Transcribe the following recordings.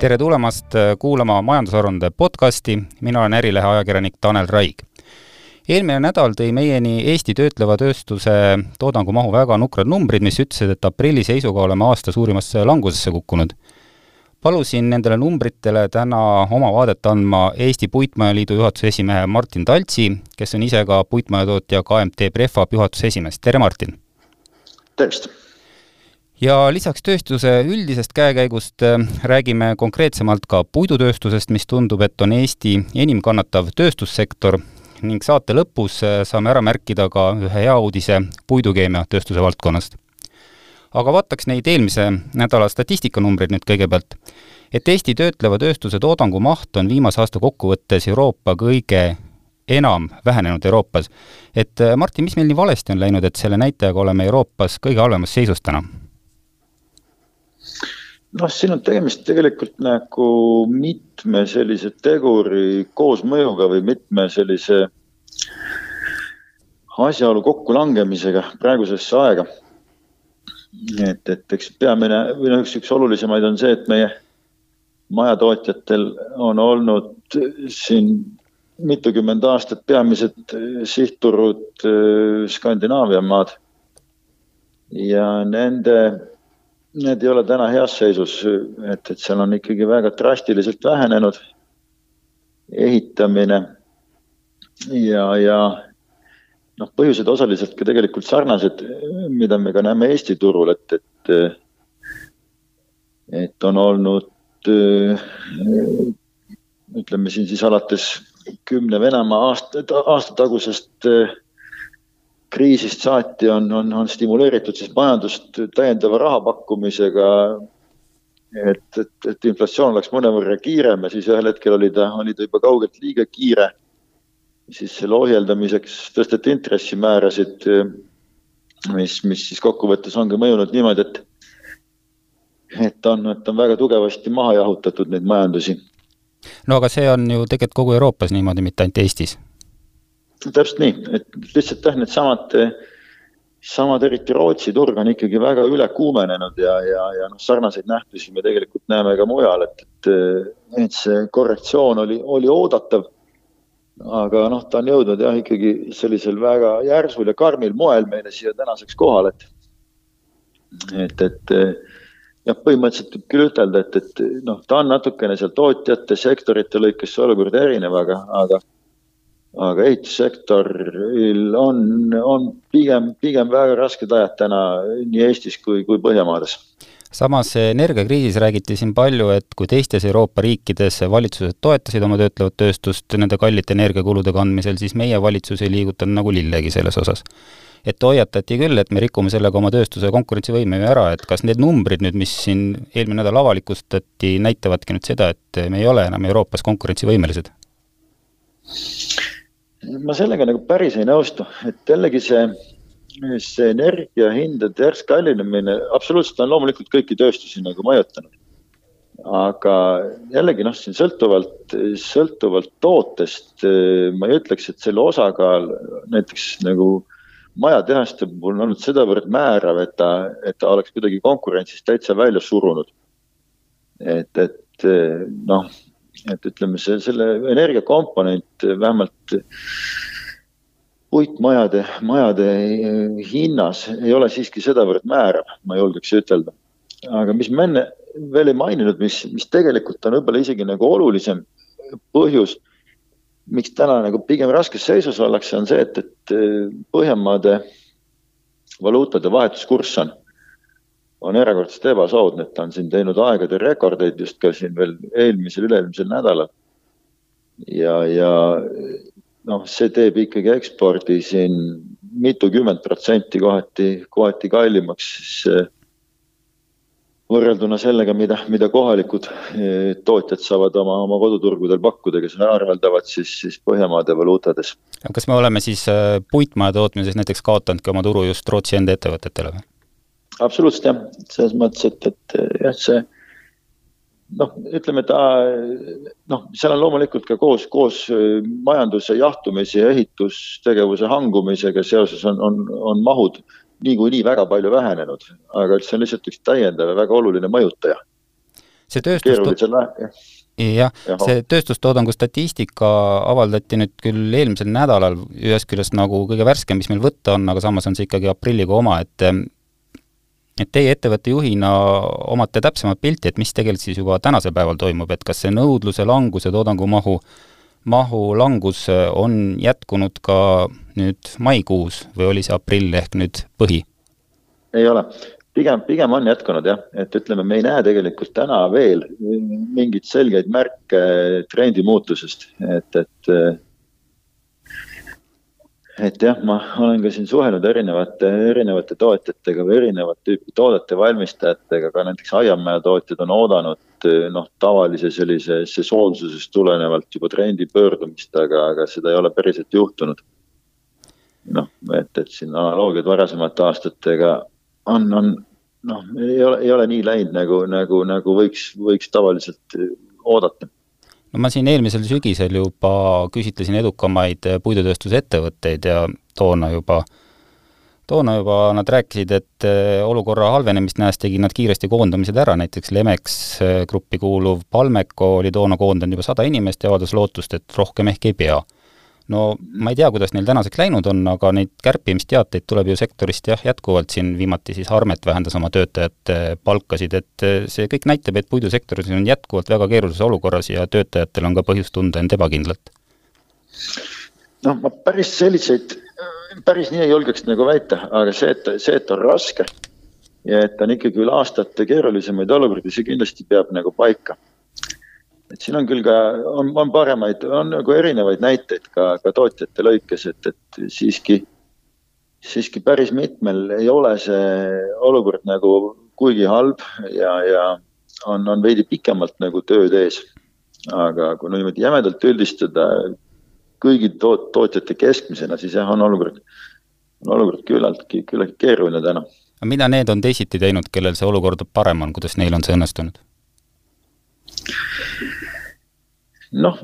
tere tulemast äh, kuulama Majandusaruande podcasti, mina olen Ärilehe ajakirjanik Tanel Raig. eelmine nädal tõi meieni Eesti töötleva tööstuse toodangumahu väga nukrad numbrid, mis ütlesid, et aprilli seisuga oleme aasta suurimasse langusesse kukkunud. palusin nendele numbritele täna oma vaadet andma Eesti Puitmajaliidu juhatuse esimehe Martin Taltsi, kes on ise ka puitmajatootja KMT Prefab juhatuse esimees, tere Martin! tervist! Ja lisaks tööstuse üldisest käekäigust äh, räägime konkreetsemalt ka puidutööstusest, mis tundub, et on Eesti enim kannatav tööstussektor ning saate lõpus äh, saame ära märkida ka ühe hea uudise puidukeemiatööstuse valdkonnast. aga vaataks neid eelmise nädala statistikanumbreid nüüd kõigepealt. et Eesti töötleva tööstuse toodangu maht on viimase aasta kokkuvõttes Euroopa kõige enam vähenenud Euroopas. et äh, Martin, mis meil nii valesti on läinud, et selle näitajaga oleme Euroopas kõige halvemas seisus täna? Noh, siin on tegemist tegelikult nagu mitme sellise teguri koosmõjuga või mitme sellise asjaolu kokkulangemisega praegusesse aega. et, et eks peamine või noh, üks, üks olulisemaid on see, et meie majatootjatel on olnud siin mitukümmend aastat peamised sihtturud äh, Skandinaavia maad. ja nende need ei ole täna heas seisus, et, et seal on ikkagi väga drastiliselt vähenenud ehitamine ja, ja noh, põhjused osaliselt ka tegelikult sarnased, mida me ka näeme Eesti turul, et, et et on olnud ütleme siin siis alates kümne Venemaa aasta, aasta tagusest kriisist saati on, on, on stimuleeritud siis majandust täiendava raha pakkumisega. et, et, et inflatsioon oleks mõnevõrra kiirem ja siis ühel hetkel oli ta, oli ta juba kaugelt liiga kiire. siis selle ohjeldamiseks tõsteti intressimäärasid, mis, mis siis kokkuvõttes ongi mõjunud niimoodi, et et on, et on väga tugevasti maha jahutatud neid majandusi. no aga see on ju tegelikult kogu Euroopas niimoodi, mitte ainult Eestis täpselt nii, et lihtsalt jah, needsamad, samad eriti Rootsi turg on ikkagi väga üle kuumenenud ja, ja, ja noh, sarnaseid nähtusi me tegelikult näeme ka mujal, et, et, et see korrektsioon oli, oli oodatav. aga noh, ta on jõudnud jah, ikkagi sellisel väga järsul ja karmil moel meile siia tänaseks kohale, et, et, et jah, põhimõtteliselt võib küll ütelda, et, et noh, ta on natukene seal tootjate, sektorite lõikes olukord erinev, aga, aga aga ehitussektoril on, on pigem, pigem väga rasked ajad täna nii Eestis kui, kui Põhjamaades samas energiakriisis räägiti siin palju, et kui teistes Euroopa riikides valitsused toetasid oma töötlevat tööstust nende kallite energiakulude kandmisel, siis meie valitsus ei liigutanud nagu lillegi selles osas. et hoiatati küll, et me rikume sellega oma tööstuse konkurentsivõime ju ära, et kas need numbrid nüüd, mis siin eelmine nädal avalikustati, näitavadki nüüd seda, et me ei ole enam Euroopas konkurentsivõimelised? Ma sellega nagu päris ei nõustu, et jällegi see, see energiahindade järsk kallinemine absoluutselt on loomulikult kõiki tööstusi nagu mõjutanud. aga jällegi noh, siin sõltuvalt, sõltuvalt tootest ma ei ütleks, et selle osakaal näiteks nagu majatehaste puhul on olnud sedavõrd määrav, et ta, et ta oleks kuidagi konkurentsist täitsa välja surunud. et, et noh et ütleme, see, selle energiakomponent vähemalt puitmajade, majade hinnas ei ole siiski sedavõrd määrav, ma julgeks ütelda. aga mis ma enne veel ei maininud, mis, mis tegelikult on võib-olla isegi nagu olulisem põhjus, miks täna nagu pigem raskes seisus ollakse, on see, et, et Põhjamaade valuutade vahetuskurss on on erakordselt ebasoodne, et ta on siin teinud aegade rekordeid just ka siin veel eelmisel, üle-eelmisel nädalal. ja, ja noh, see teeb ikkagi ekspordi siin mitukümmend protsenti kohati, kohati kallimaks, siis võrrelduna sellega, mida, mida kohalikud eh, tootjad saavad oma, oma koduturgudel pakkuda, kes arveldavad siis, siis Põhjamaade valuutades. kas me oleme siis eh, puitmaja tootmises näiteks kaotanudki oma turu just Rootsi enda ettevõtetele või? Absoluutselt jah, selles mõttes, et, et jah, see noh, ütleme ta noh, seal on loomulikult ka koos, koos majanduse jahtumise ja ehitustegevuse hangumisega seoses on, on, on mahud niikuinii väga palju vähenenud, aga see on lihtsalt üks täiendav ja väga oluline mõjutaja. See tööstus jah, see tööstustoodangu statistika avaldati nüüd küll eelmisel nädalal, ühest küljest nagu kõige värskem, mis meil võtta on, aga samas on see ikkagi aprillikuu oma, et et teie ettevõtte juhina omate täpsemat pilti, et mis tegelikult siis juba tänasel päeval toimub, et kas see nõudluse langus ja toodangu mahu, mahu langus on jätkunud ka nüüd maikuus või oli see aprill ehk nüüd põhi? ei ole, pigem, pigem on jätkunud jah, et ütleme, me ei näe tegelikult täna veel mingeid selgeid märke trendi muutusest, et, et et jah, ma olen ka siin suhelnud erinevate, erinevate tootjatega või erinevat tüüpi toodete valmistajatega, ka näiteks aiamaja tootjad on oodanud noh, tavalise sellise sesoonsusest tulenevalt juba trendi pöördumist, aga, aga seda ei ole päriselt juhtunud. noh, et, et siin analoogiad varasemate aastatega on, on noh, ei ole, ei ole nii läinud nagu, nagu, nagu võiks, võiks tavaliselt oodata no ma siin eelmisel sügisel juba küsitlesin edukamaid puidutööstusettevõtteid ja toona juba, toona juba nad rääkisid, et eh, olukorra halvenemist nähes tegid nad kiiresti koondamised ära, näiteks Lemex eh, gruppi kuuluv Palmeco oli toona koondanud juba sada inimest ja avaldas lootust, et rohkem ehk ei pea no ma ei tea, kuidas neil tänaseks läinud on, aga neid kärpimisteateid tuleb ju sektorist jah, jätkuvalt siin viimati siis Harmet vähendas oma töötajate palkasid, et see kõik näitab, et puidusektoris on jätkuvalt väga keerulises olukorras ja töötajatel on ka põhjust tunda end ebakindlalt. noh, ma päris selliseid, päris nii ei julgeks nagu väita, aga see, et, see, et on raske ja et on ikkagi üle aastate keerulisemaid olukordi, see kindlasti peab nagu paika et siin on küll ka, on, on paremaid, on nagu erinevaid näiteid ka, ka tootjate lõikes, et, et siiski, siiski päris mitmel ei ole see olukord nagu kuigi halb ja, ja on, on veidi pikemalt nagu tööd ees. aga kui niimoodi jämedalt üldistada kõigi toot-, tootjate keskmisena, siis jah, on olukord, on olukord küllaltki, küllaltki keeruline täna. mida need on teisiti teinud, kellel see olukord parem on, kuidas neil on see õnnestunud? Noh,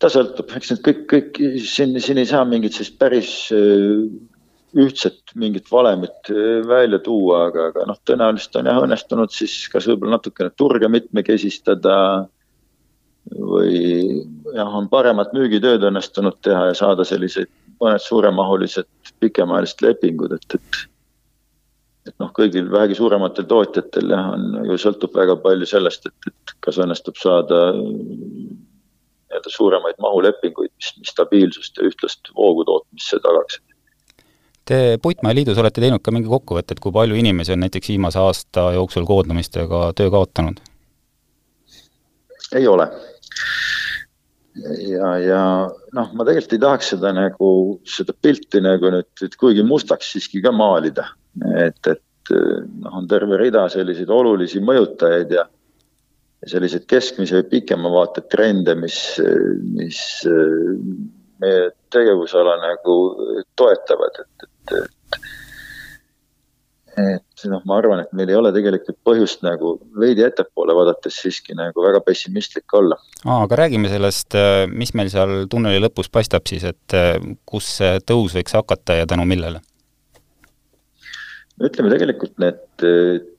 ta sõltub, eks need kõik, kõik siin, siin ei saa mingit sellist päris äh, ühtset mingit valemit äh, välja tuua, aga, aga noh, tõenäoliselt on jah õnnestunud siis kas võib-olla natukene turge mitmekesistada või jah, on paremat müügitööd õnnestunud teha ja saada selliseid mõned suuremahulised pikemaajalised lepingud, et, et et noh, kõigil vähegi suurematel tootjatel jah, on ju sõltub väga palju sellest, et, et kas õnnestub saada nii-öelda suuremaid mahulepinguid, mis, mis stabiilsust ja ühtlast voogu tootmisse tagaksid. Te Puitmaja Liidus olete teinud ka mingi kokkuvõtte, et kui palju inimesi on näiteks viimase aasta jooksul koondamistega töö kaotanud? ei ole. ja, ja noh, ma tegelikult ei tahaks seda nagu, seda pilti nagu nüüd, et kuigi mustaks siiski ka maalida, et, et noh, on terve rida selliseid olulisi mõjutajaid ja selliseid keskmise või pikema vaate trende, mis, mis meie tegevusala nagu toetavad, et, et, et et noh, ma arvan, et meil ei ole tegelikult põhjust nagu veidi ettepoole vaadates siiski nagu väga pessimistlik olla. aa, aga räägime sellest, mis meil seal tunneli lõpus paistab siis, et kus see tõus võiks hakata ja tänu millele? ütleme tegelikult need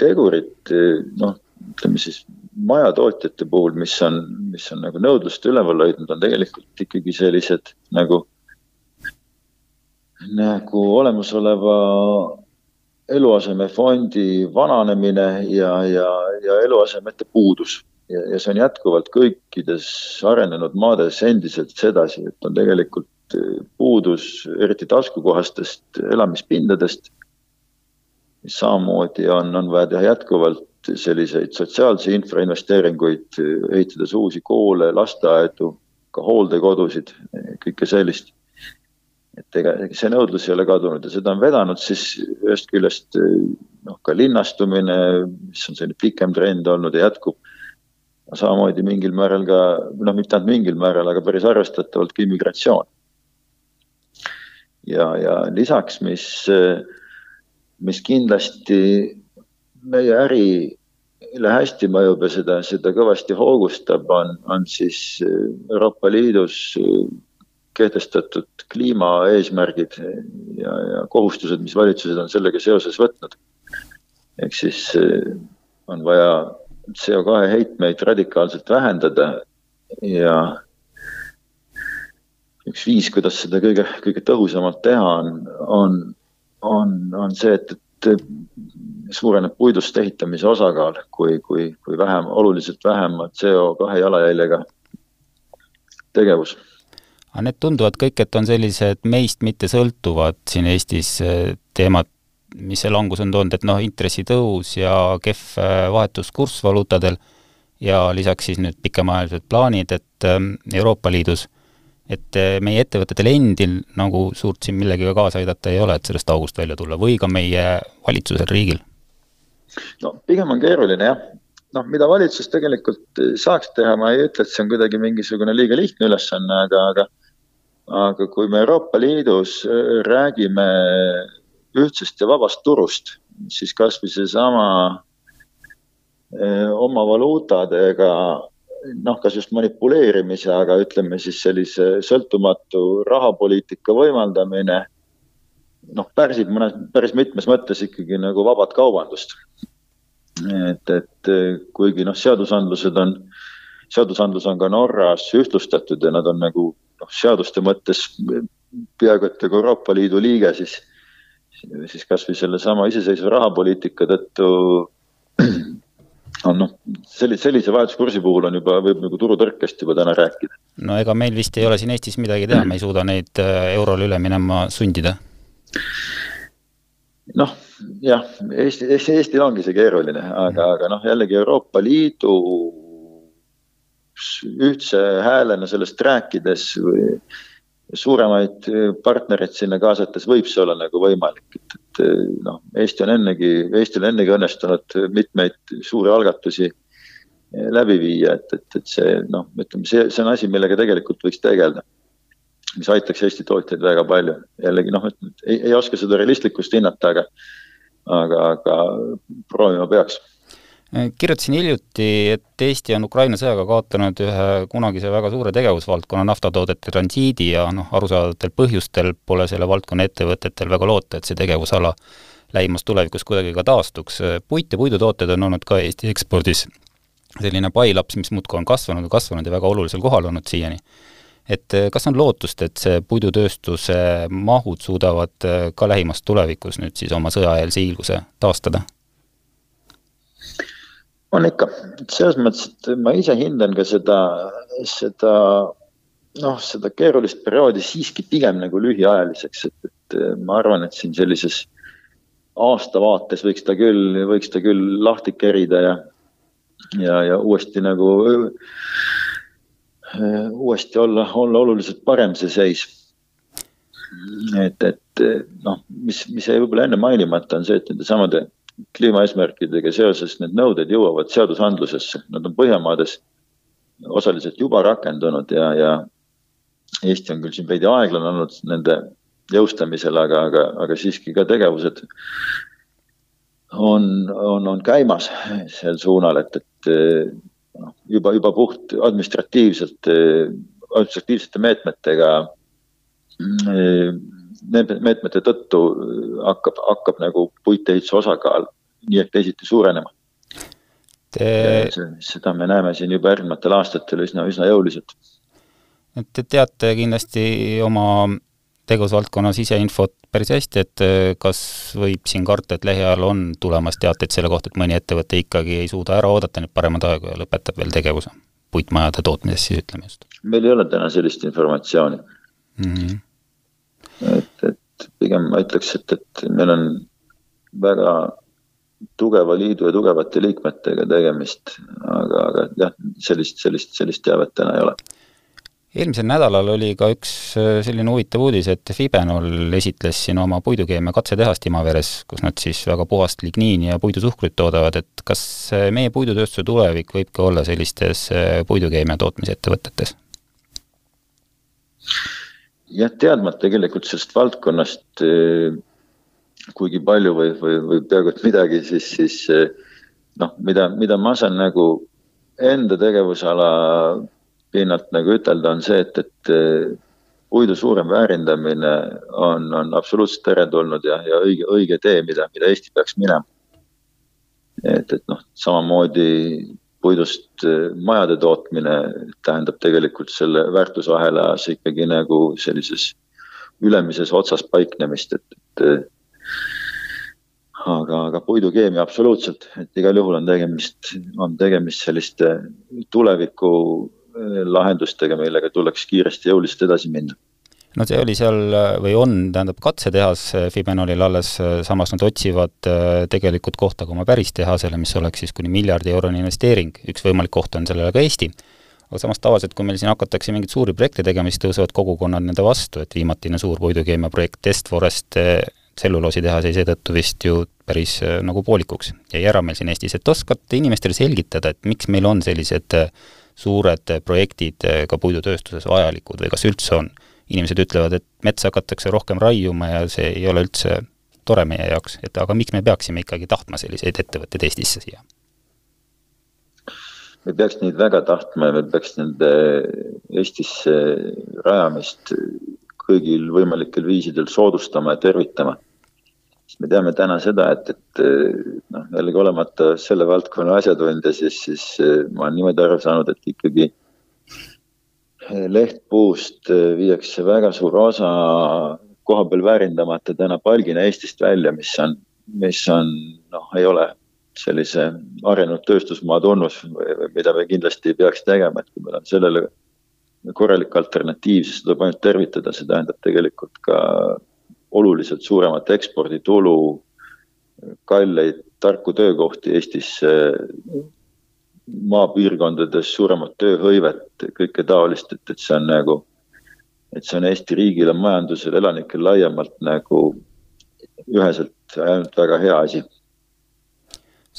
tegurid, noh, ütleme siis majatootjate puhul, mis on, mis on nagu nõudlust üleval hoidnud, on tegelikult ikkagi sellised nagu, nagu olemasoleva eluasemefondi vananemine ja, ja, ja eluasemete puudus. ja, ja see on jätkuvalt kõikides arenenud maades endiselt sedasi, et on tegelikult puudus eriti taskukohastest elamispindadest. samamoodi on, on vaja teha jätkuvalt selliseid sotsiaalse infrainvesteeringuid, ehitades uusi koole, lasteaedu, ka hooldekodusid, kõike sellist. et ega see nõudlus ei ole kadunud ja seda on vedanud siis ühest küljest noh, ka linnastumine, mis on selline pikem trend olnud ja jätkub. samamoodi mingil määral ka, noh, mitte ainult mingil määral, aga päris arvestatavalt ka immigratsioon. ja, ja lisaks, mis, mis kindlasti meie ärile hästi mõjub ja seda, seda kõvasti hoogustab, on, on siis äh, Euroopa Liidus äh, kehtestatud kliimaeesmärgid ja, ja kohustused, mis valitsused on sellega seoses võtnud. ehk siis äh, on vaja CO2 heitmeid radikaalselt vähendada ja üks viis, kuidas seda kõige, kõige tõhusamalt teha, on, on, on, on see, et, et suureneb puidust ehitamise osakaal, kui, kui, kui vähem, oluliselt vähema CO2 jalajäljega tegevus. aga need tunduvad kõik, et on sellised meist mitte sõltuvad siin Eestis eh, teemad, mis see langus on toonud, et noh, intressitõus ja kehv eh, vahetuskurss valuutadel ja lisaks siis nüüd pikemaajalised plaanid, et eh, Euroopa Liidus, et meie ettevõtetel endil nagu suurt siin millegagi kaasa aidata ei ole, et sellest august välja tulla, või ka meie valitsusel, riigil? No pigem on keeruline jah, noh, mida valitsus tegelikult saaks teha, ma ei ütle, et see on kuidagi mingisugune liiga lihtne ülesanne, aga, aga aga kui me Euroopa Liidus äh, räägime ühtsest ja vabast turust, siis kasvõi seesama äh, oma valuutadega noh, kas just manipuleerimise, aga ütleme siis sellise sõltumatu rahapoliitika võimaldamine noh, pärsib mõnes, päris mitmes mõttes ikkagi nagu vabat kaubandust et, et kuigi noh, seadusandlused on, seadusandlus on ka Norras ühtlustatud ja nad on nagu noh, seaduste mõttes peaaegu et nagu Euroopa Liidu liige, siis, siis kasvõi sellesama iseseisva rahapoliitika tõttu on noh, sellise, sellise vahetuskursi puhul on juba, võib nagu turutõrkest juba täna rääkida. no ega meil vist ei ole siin Eestis midagi teha, me ei suuda neid äh, eurole üle minema sundida noh, jah, Eesti, Eesti, Eestil ongi see keeruline, aga, aga noh, jällegi Euroopa Liidu ühtse häälena sellest rääkides või suuremaid partnereid sinna kaasates võib see olla nagu võimalik, et, et noh, Eesti on ennegi, Eestil on ennegi õnnestunud mitmeid suuri algatusi läbi viia, et, et, et see noh, ütleme, see, see on asi, millega tegelikult võiks tegeleda mis aitaks Eesti tootjaid väga palju. jällegi noh, et ei, ei oska seda realistlikkust hinnata, aga, aga, aga proovima peaks kirjutasin hiljuti, et Eesti on Ukraina sõjaga kaotanud ühe kunagise väga suure tegevusvaldkonna naftatoodete transiidi ja noh, arusaadavatel põhjustel pole selle valdkonna ettevõtetel väga loota, et see tegevusala lähimas tulevikus kuidagi ka taastuks. puit ja puidutooted on olnud ka Eesti ekspordis selline pailaps, mis muudkui on kasvanud ja kasvanud ja väga olulisel kohal olnud siiani et eh, kas on lootust, et see puidutööstuse mahud suudavad eh, ka lähimas tulevikus nüüd siis oma sõjaeelse hiilguse taastada? on ikka, selles mõttes, et ma ise hindan ka seda, seda noh, seda keerulist perioodi siiski pigem nagu lühiajaliseks, et, et eh, ma arvan, et siin sellises aastavaates võiks ta küll, võiks ta küll lahti kerida ja, ja, ja uuesti nagu uuesti olla, olla oluliselt parem see seis. et, et noh, mis, mis jäi võib-olla enne mainimata, on see, et nende samade kliimaeesmärkidega seoses need nõuded jõuavad seadusandlusesse, nad on Põhjamaades osaliselt juba rakendunud ja, ja Eesti on küll siin veidi aeglane olnud nende jõustamisel, aga, aga, aga siiski ka tegevused on, on, on käimas sel suunal, et, et noh, juba, juba puht administratiivselt, administratiivsete meetmetega, nende meetmete tõttu hakkab, hakkab nagu puitehituse osakaal nii ehk teisiti suurenema Te... seda me näeme siin juba järgnevatel aastatel üsna, üsna jõuliselt. te teate kindlasti oma tegevusvaldkonna siseinfot päris hästi, et äh, kas võib siin karta, et lähiajal on tulemas teateid selle kohta, et mõni ettevõte ikkagi ei suuda ära oodata neid paremaid aegu ja lõpetab veel tegevuse? puitmajade tootmises siis ütleme just. meil ei ole täna sellist informatsiooni mm. -hmm. et, et pigem ma ütleks, et, et meil on väga tugeva liidu ja tugevate liikmetega tegemist, aga, aga jah, sellist, sellist, sellist teavet täna ei ole eelmisel nädalal oli ka üks äh, selline huvitav uudis, et Fibenol esitles siin oma puidukeemia katsetehast Imaveres, kus nad siis väga puhast ligniini ja puidusuhkrut toodavad, et kas äh, meie puidutööstuse tulevik võib ka olla sellistes äh, puidukeemia tootmisettevõtetes? jah, teadmata tegelikult sellest valdkonnast kuigi palju või, või, või peaaegu et midagi, siis, siis noh, mida, mida ma saan nagu enda tegevusala pinnalt nagu ütelda, on see, et, et eh, puidu suurem väärindamine on, on absoluutselt teretulnud ja, ja õige, õige tee, mida, mida Eesti peaks minema. et, et noh, samamoodi puidust majade tootmine tähendab tegelikult selle väärtusahelas ikkagi nagu sellises ülemises otsas paiknemist, et, et aga, aga puidukeemia absoluutselt, et igal juhul on tegemist, on tegemist selliste tuleviku eh, lahendustega, millega tuleks kiiresti jõuliselt edasi minna. No see oli seal või on, tähendab, katsetehas Fibenolil alles, samas nad otsivad eh, tegelikult kohta ka oma päris tehasele, mis oleks siis kuni miljardi eurone investeering, üks võimalik koht on sellele ka Eesti. aga samas tavaliselt, kui meil siin hakatakse mingeid suuri projekte tegema, siis tõusevad kogukonnad nende vastu, et viimatine suur puidukeemia projekt Test Forest eh, tselluloositehas jäi seetõttu vist ju päris nagu poolikuks, jäi ära meil siin Eestis, et oskate inimestele selgitada, et miks meil on sellised äh, suured äh, projektid ka puidutööstuses vajalikud või kas üldse on? inimesed ütlevad, et metsa hakatakse rohkem raiuma ja see ei ole üldse tore meie jaoks, et aga miks me peaksime ikkagi tahtma selliseid ettevõtteid Eestisse siia? me peaks neid väga tahtma ja me peaks nende Eestisse rajamist kõigil võimalikel viisidel soodustama ja tervitama. Me teame täna seda, et, et noh, jällegi olemata selle valdkonna asjatundja, siis, siis ma olen niimoodi aru saanud, et ikkagi lehtpuust viiakse väga suur osa koha peal väärindamata täna palgina Eestist välja, mis on, mis on noh, ei ole sellise arenenud tööstusmaa tunnus, mida me kindlasti ei peaks tegema, et kui meil on sellele korralik alternatiiv, siis tuleb ainult tervitada, see tähendab tegelikult ka oluliselt suuremat eksporditulu, kalleid tarku töökohti Eestisse, maapiirkondades suuremat tööhõivet, kõike taolist, et, et see on nagu, et see on Eesti riigile, majandusele, elanikele laiemalt nagu üheselt ainult väga hea asi.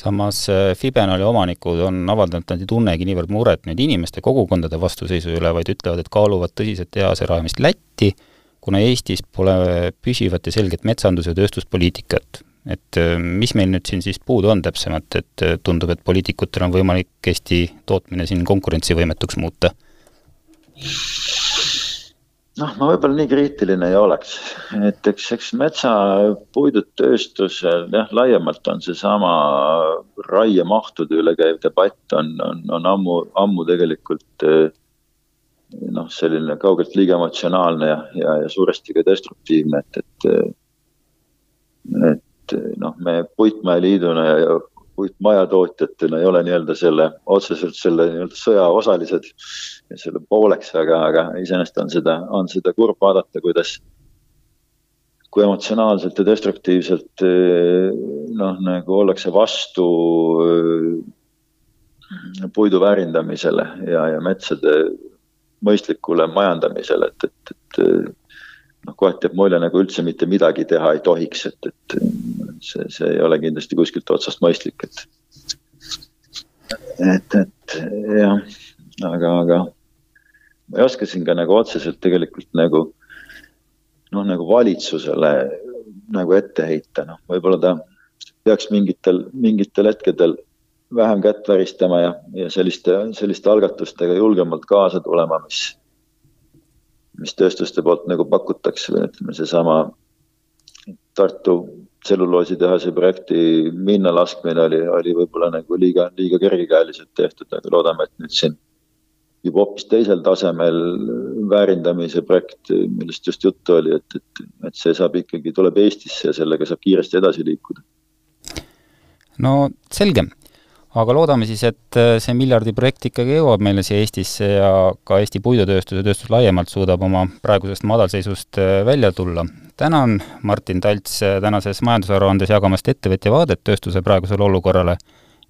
Samas äh, Fibenoli omanikud on avaldanud, et nad ei tunnegi niivõrd muret nüüd inimeste, kogukondade vastuseisu üle, vaid ütlevad, et kaaluvad tõsiselt tehase rajamist Lätti, kuna Eestis pole püsivat ja selget metsandus- ja tööstuspoliitikat. et äh, mis meil nüüd siin siis puudu on täpsemalt, et äh, tundub, et poliitikutel on võimalik Eesti tootmine siin konkurentsivõimetuks muuta? noh, ma võib-olla nii kriitiline ei oleks, et eks, eks metsapuidutööstusel jah, laiemalt on seesama raiemahtude üle käiv debatt on, on, on ammu, ammu tegelikult noh, selline kaugelt liiga emotsionaalne ja, ja, ja suuresti ka destruktiivne, et, et et noh, me Puitmäe-liiduna ja puitmajatootjatena ei ole nii-öelda selle, otseselt selle nii-öelda sõja osalised. Selle pooleks, aga, aga iseenesest on seda, on seda kurb vaadata, kuidas, kui emotsionaalselt ja destruktiivselt noh, nagu ollakse vastu puidu väärindamisele ja, ja metsade mõistlikule majandamisele, et, et, et noh, kohati jääb mulje, nagu üldse mitte midagi teha ei tohiks, et, et see, see ei ole kindlasti kuskilt otsast mõistlik, et. et, et jah, aga, aga ma ei oska siin ka nagu otseselt tegelikult nagu noh, nagu valitsusele nagu ette heita, noh, võib-olla ta peaks mingitel, mingitel hetkedel vähem kätt väristama ja, ja selliste, selliste algatustega julgemalt kaasa tulema, mis mis tööstuste poolt nagu pakutakse ütleme, seesama Tartu tselluloositehase projekti minna laskmine oli, oli võib-olla nagu liiga, liiga kergekäeliselt tehtud, aga loodame, et nüüd siin juba hoopis teisel tasemel väärindamise projekt, millest just juttu oli, et, et, et see saab ikkagi, tuleb Eestisse ja sellega saab kiiresti edasi liikuda. no selge aga loodame siis, et äh, see miljardi projekt ikkagi jõuab meile siia Eestisse ja ka Eesti puidutööstus ja tööstus laiemalt suudab oma praegusest madalseisust äh, välja tulla. tänan, Martin Talts, äh, tänases majandusaruandes jagamast ettevõtja vaadet tööstuse praegusele olukorrale.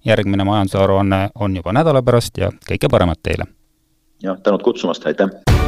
järgmine majandusaruanne on juba nädala pärast ja kõike paremat teile! jah, tänud kutsumast, aitäh!